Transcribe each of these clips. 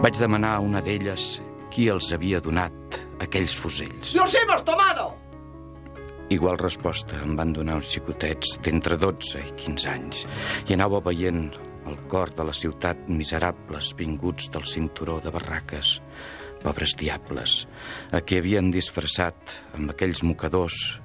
Vaig demanar a una d'elles qui els havia donat aquells fusells. ¡Los hemos tomado! Igual resposta em van donar uns xicotets d'entre 12 i 15 anys i anava veient el cor de la ciutat miserables vinguts del cinturó de barraques, pobres diables, a qui havien disfressat amb aquells mocadors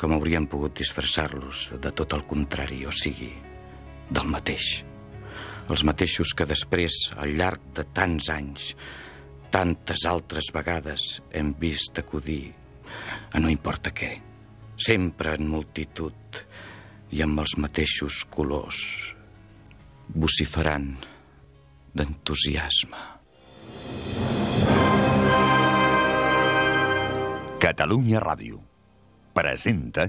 com haurien pogut disfressar-los de tot el contrari, o sigui, del mateix. Els mateixos que després, al llarg de tants anys, tantes altres vegades hem vist acudir a no importa què, sempre en multitud i amb els mateixos colors, vociferant d'entusiasme. Catalunya Ràdio presenta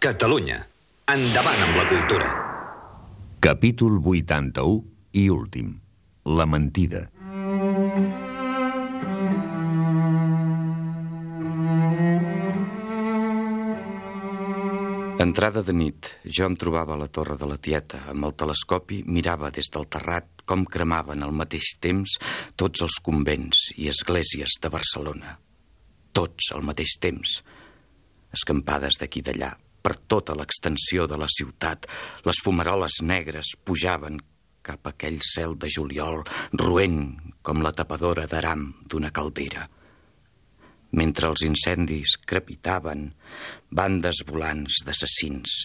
Catalunya. Endavant amb la cultura. Capítol 81 i últim. La mentida. Entrada de nit, jo em trobava a la torre de la tieta. Amb el telescopi mirava des del terrat com cremaven al mateix temps tots els convents i esglésies de Barcelona. Tots al mateix temps. Escampades d'aquí d'allà, per tota l'extensió de la ciutat, les fumaroles negres pujaven cap a aquell cel de juliol, roent com la tapadora d'aram d'una caldera. Mentre els incendis crepitaven, bandes volants d'assassins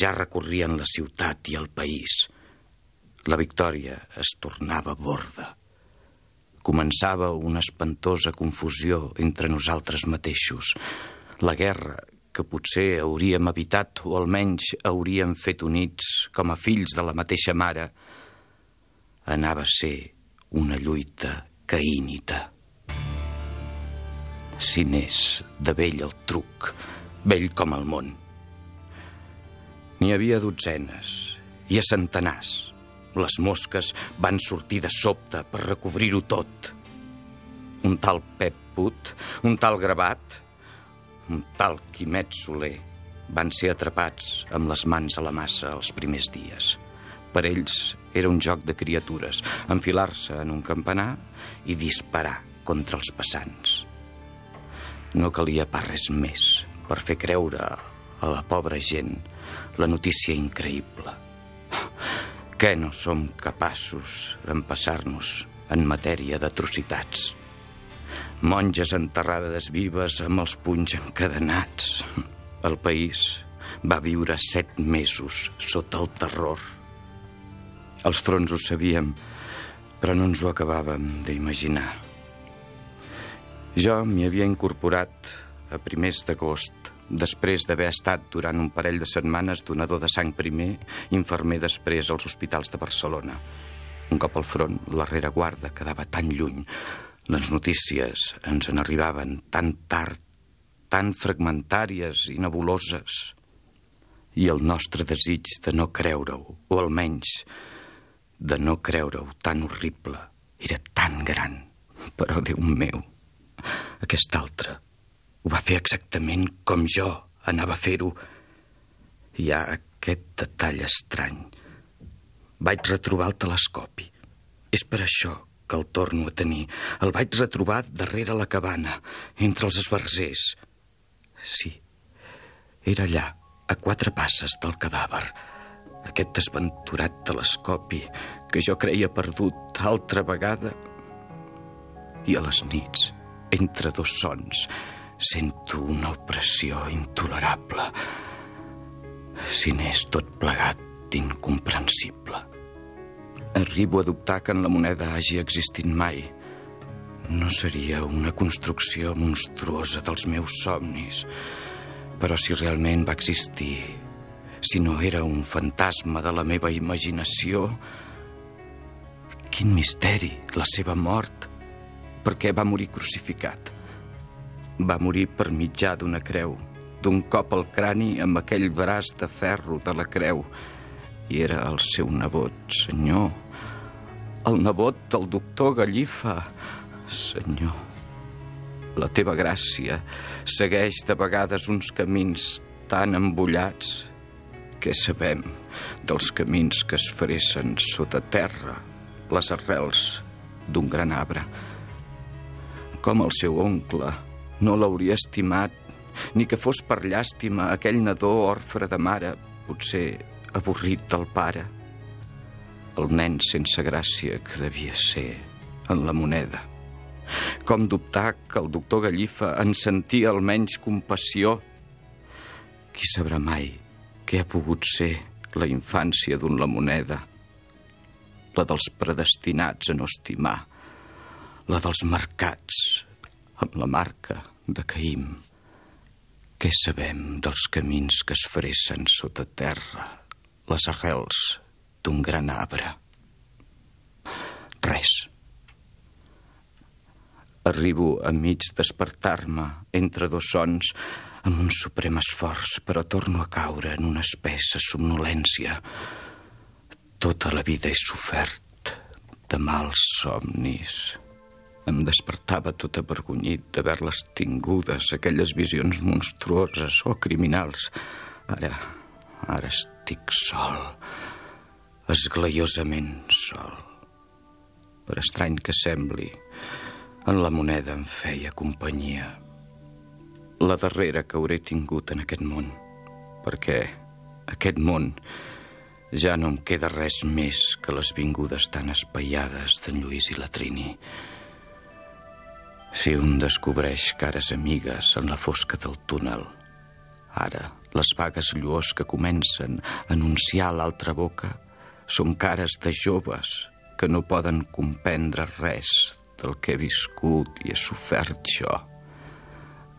ja recorrien la ciutat i el país. La victòria es tornava borda. Començava una espantosa confusió entre nosaltres mateixos. La guerra, que potser hauríem evitat o almenys hauríem fet units com a fills de la mateixa mare, anava a ser una lluita caínita si n'és de vell el truc, vell com el món. N'hi havia dotzenes i a centenars. Les mosques van sortir de sobte per recobrir-ho tot. Un tal Pep Put, un tal Gravat, un tal Quimet Soler van ser atrapats amb les mans a la massa els primers dies. Per ells era un joc de criatures, enfilar-se en un campanar i disparar contra els passants. No calia pas res més per fer creure a la pobra gent la notícia increïble. Que no som capaços d'empassar-nos en matèria d'atrocitats. Monges enterrades vives amb els punys encadenats. El país va viure set mesos sota el terror. Els fronts ho sabíem, però no ens ho acabàvem d'imaginar. Jo m'hi havia incorporat a primers d'agost, després d'haver estat durant un parell de setmanes donador de sang primer, infermer després als hospitals de Barcelona. Un cop al front, la rereguarda quedava tan lluny. Les notícies ens en arribaven tan tard, tan fragmentàries i nebuloses. I el nostre desig de no creure-ho, o almenys de no creure-ho tan horrible, era tan gran. Però, Déu meu, aquest altre ho va fer exactament com jo anava a fer-ho. Hi ha aquest detall estrany. Vaig retrobar el telescopi. És per això que el torno a tenir. El vaig retrobar darrere la cabana, entre els esbarzers. Sí, era allà, a quatre passes del cadàver. Aquest desventurat telescopi que jo creia perdut altra vegada. I a les nits, entre dos sons, sento una opressió intolerable. Si n'és tot plegat d'incomprensible. Arribo a dubtar que en la moneda hagi existit mai. No seria una construcció monstruosa dels meus somnis. Però si realment va existir, si no era un fantasma de la meva imaginació, quin misteri, la seva mort. Per què va morir crucificat? Va morir per mitjà d'una creu, d'un cop al crani amb aquell braç de ferro de la creu, i era el seu nebot, senyor. El nebot del doctor Gallifa, senyor. La teva gràcia segueix de vegades uns camins tan embullats que sabem dels camins que es fressen sota terra les arrels d'un gran arbre. Com el seu oncle no l'hauria estimat ni que fos per llàstima aquell nadó orfre de mare, potser avorrit del pare, el nen sense gràcia que devia ser en la moneda. Com dubtar que el doctor Gallifa en sentia almenys compassió? Qui sabrà mai què ha pogut ser la infància d'un la moneda? La dels predestinats a no estimar, la dels marcats amb la marca de Caïm. Què sabem dels camins que es fressen sota terra les arrels d'un gran arbre. Res. Arribo a mig despertar-me entre dos sons amb un suprem esforç, però torno a caure en una espessa somnolència. Tota la vida he sofert de mals somnis. Em despertava tot avergonyit d'haver-les tingudes, aquelles visions monstruoses o criminals. Ara, Ara estic sol, esglaiosament sol. Per estrany que sembli, en la moneda em feia companyia. La darrera que hauré tingut en aquest món, perquè aquest món ja no em queda res més que les vingudes tan espaiades d'en Lluís i la Trini. Si un descobreix cares amigues en la fosca del túnel, ara les vagues lluors que comencen a anunciar l'altra boca són cares de joves que no poden comprendre res del que he viscut i he sofert jo.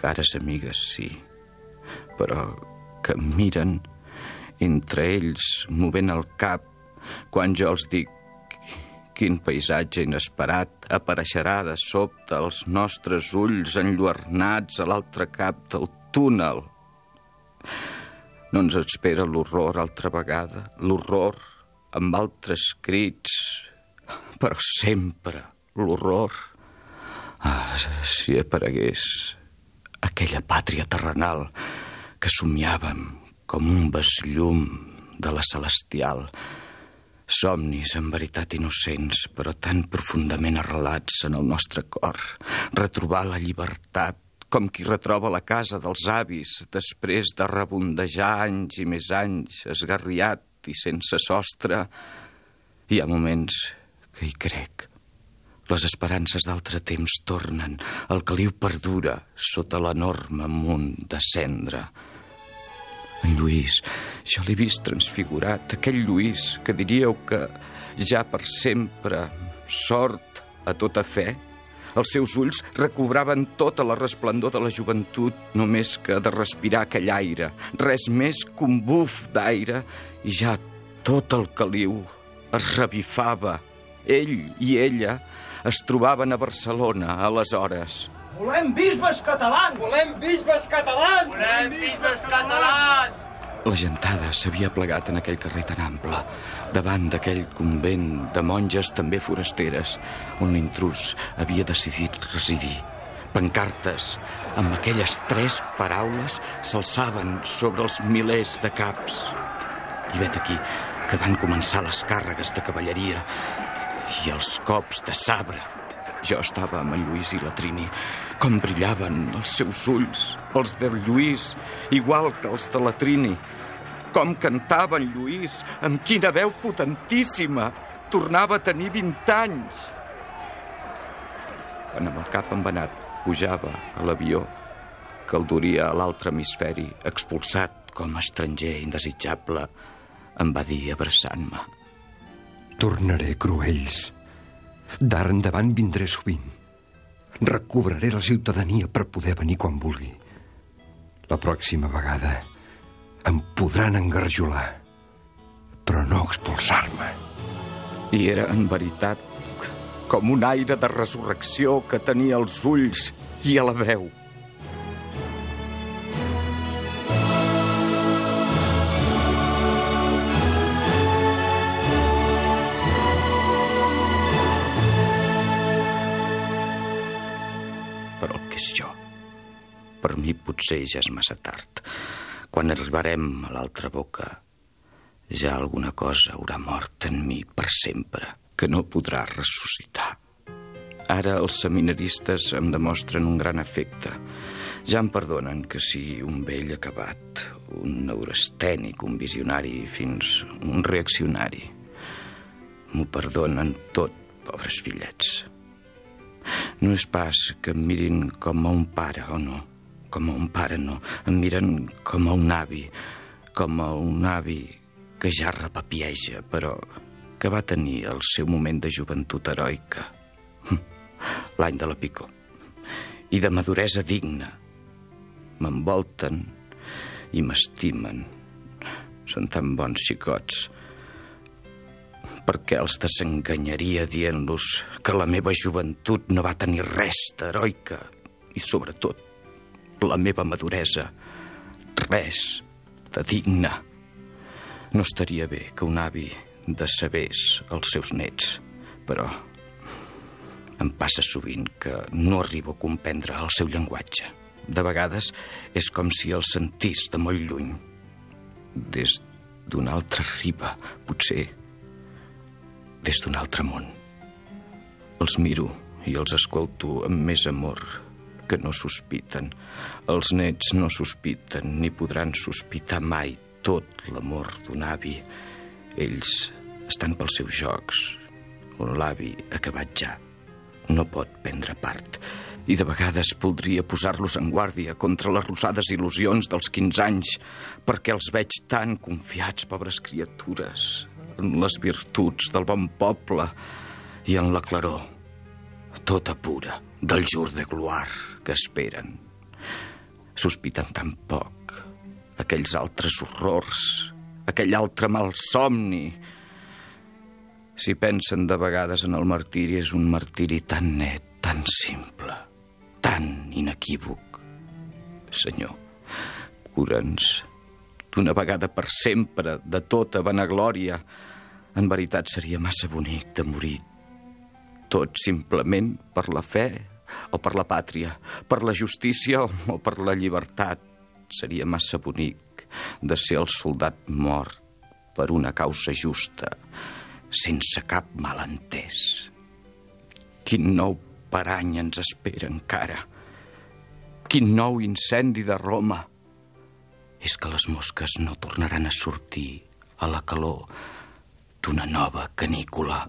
Cares amigues, sí, però que miren entre ells movent el cap quan jo els dic quin paisatge inesperat apareixerà de sobte als nostres ulls enlluernats a l'altre cap del túnel no ens espera l'horror altra vegada, l'horror amb altres crits, però sempre l'horror. Ah, si aparegués aquella pàtria terrenal que somiàvem com un besllum de la celestial, somnis en veritat innocents, però tan profundament arrelats en el nostre cor, retrobar la llibertat com qui retroba la casa dels avis després de rebondejar anys i més anys, esgarriat i sense sostre. Hi ha moments que hi crec. Les esperances d'altre temps tornen, el caliu perdura sota l'enorme munt de cendra. En Lluís, jo l'he vist transfigurat, aquell Lluís que diríeu que ja per sempre sort a tota fe, els seus ulls recobraven tota la resplendor de la joventut, només que de respirar aquell aire, res més que un buf d'aire, i ja tot el caliu es revifava. Ell i ella es trobaven a Barcelona, aleshores. Volem bisbes catalans! Volem bisbes catalans! Volem bisbes catalans! La gentada s'havia plegat en aquell carrer tan ample, davant d'aquell convent de monges també forasteres, on l'intrus havia decidit residir. Pancartes amb aquelles tres paraules s'alçaven sobre els milers de caps. I vet aquí que van començar les càrregues de cavalleria i els cops de sabre. Jo estava amb en Lluís i la Trini. Com brillaven els seus ulls, els del Lluís, igual que els de la Trini. Com cantava en Lluís, amb quina veu potentíssima. Tornava a tenir 20 anys. Quan amb el cap envenat pujava a l'avió que el duria a l'altre hemisferi, expulsat com a estranger indesitjable, em va dir abraçant-me. Tornaré, Cruells. D'ara endavant vindré sovint. Recobraré la ciutadania per poder venir quan vulgui. La pròxima vegada em podran engarjolar, però no expulsar-me. I era, en veritat, com un aire de resurrecció que tenia als ulls i a la veu. Potser ja és massa tard. Quan arribarem a l'altra boca, ja alguna cosa haurà mort en mi per sempre, que no podrà ressuscitar. Ara els seminaristes em demostren un gran efecte. Ja em perdonen que sigui un vell acabat, un neurastènic, un visionari, fins un reaccionari. M'ho perdonen tot, pobres fillets. No és pas que em mirin com a un pare, o no. Com a un pare, no. Em miren com a un avi, com a un avi que ja repapieja, però que va tenir el seu moment de joventut heroica. L'any de la picó. I de maduresa digna. M'envolten i m'estimen. Són tan bons xicots. Per què els desenganyaria dient-los que la meva joventut no va tenir res d'heroica i, sobretot, la meva maduresa, res de digna. No estaria bé que un avi decebés els seus nets, però em passa sovint que no arribo a comprendre el seu llenguatge. De vegades és com si el sentís de molt lluny, des d'una altra riba, potser des d'un altre món. Els miro i els escolto amb més amor que no sospiten. Els nets no sospiten ni podran sospitar mai tot l'amor d'un avi. Ells estan pels seus jocs, on l'avi, acabat ja, no pot prendre part. I de vegades voldria posar-los en guàrdia contra les rosades il·lusions dels 15 anys, perquè els veig tan confiats, pobres criatures, en les virtuts del bon poble i en la claror, tota pura, del jour de gloire que esperen. Sospiten tan poc aquells altres horrors, aquell altre malsomni. Si pensen de vegades en el martiri, és un martiri tan net, tan simple, tan inequívoc. Senyor, cura'ns d'una vegada per sempre de tota vanaglòria. En veritat seria massa bonic de morir tot simplement per la fe o per la pàtria, per la justícia o per la llibertat. Seria massa bonic de ser el soldat mort per una causa justa, sense cap malentès. Quin nou parany ens espera encara. Quin nou incendi de Roma. És que les mosques no tornaran a sortir a la calor d'una nova canícula.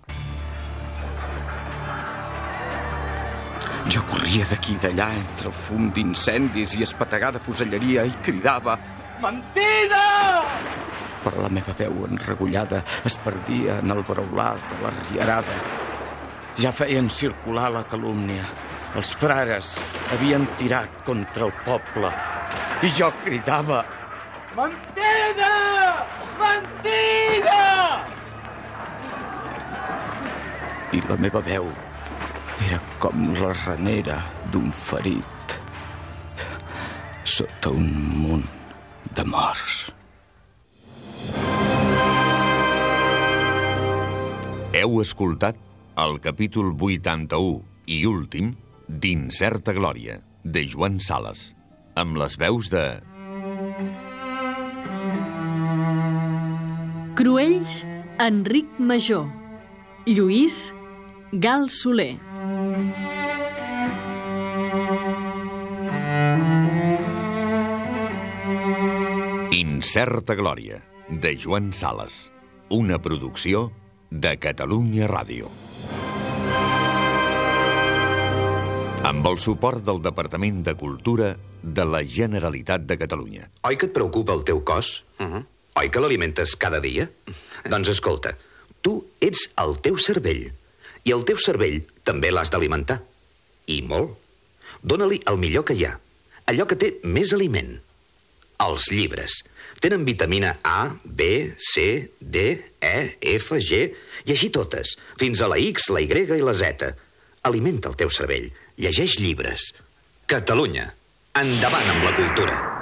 Jo corria d'aquí d'allà entre el fum d'incendis i espetegada fuselleria i cridava Mentida! però la meva veu enregullada es perdia en el braular de la riarada. Ja feien circular la calúmnia. Els frares havien tirat contra el poble i jo cridava Mentida! Mentida! i la meva veu era com la ranera d'un ferit sota un munt de morts. Heu escoltat el capítol 81 i últim d'Incerta Glòria, de Joan Sales, amb les veus de... Cruells, Enric Major. Lluís, Gal Soler. Incerta Glòria, de Joan Sales. Una producció de Catalunya Ràdio. Amb el suport del Departament de Cultura de la Generalitat de Catalunya. Oi que et preocupa el teu cos? Uh -huh. Oi que l'alimentes cada dia? doncs escolta, tu ets el teu cervell. I el teu cervell també l'has d'alimentar. I molt. Dóna-li el millor que hi ha. Allò que té més aliment. Els llibres. Tenen vitamina A, B, C, D, E, F, G, i així totes, fins a la X, la Y i la Z. Alimenta el teu cervell. Llegeix llibres. Catalunya. Endavant amb la cultura.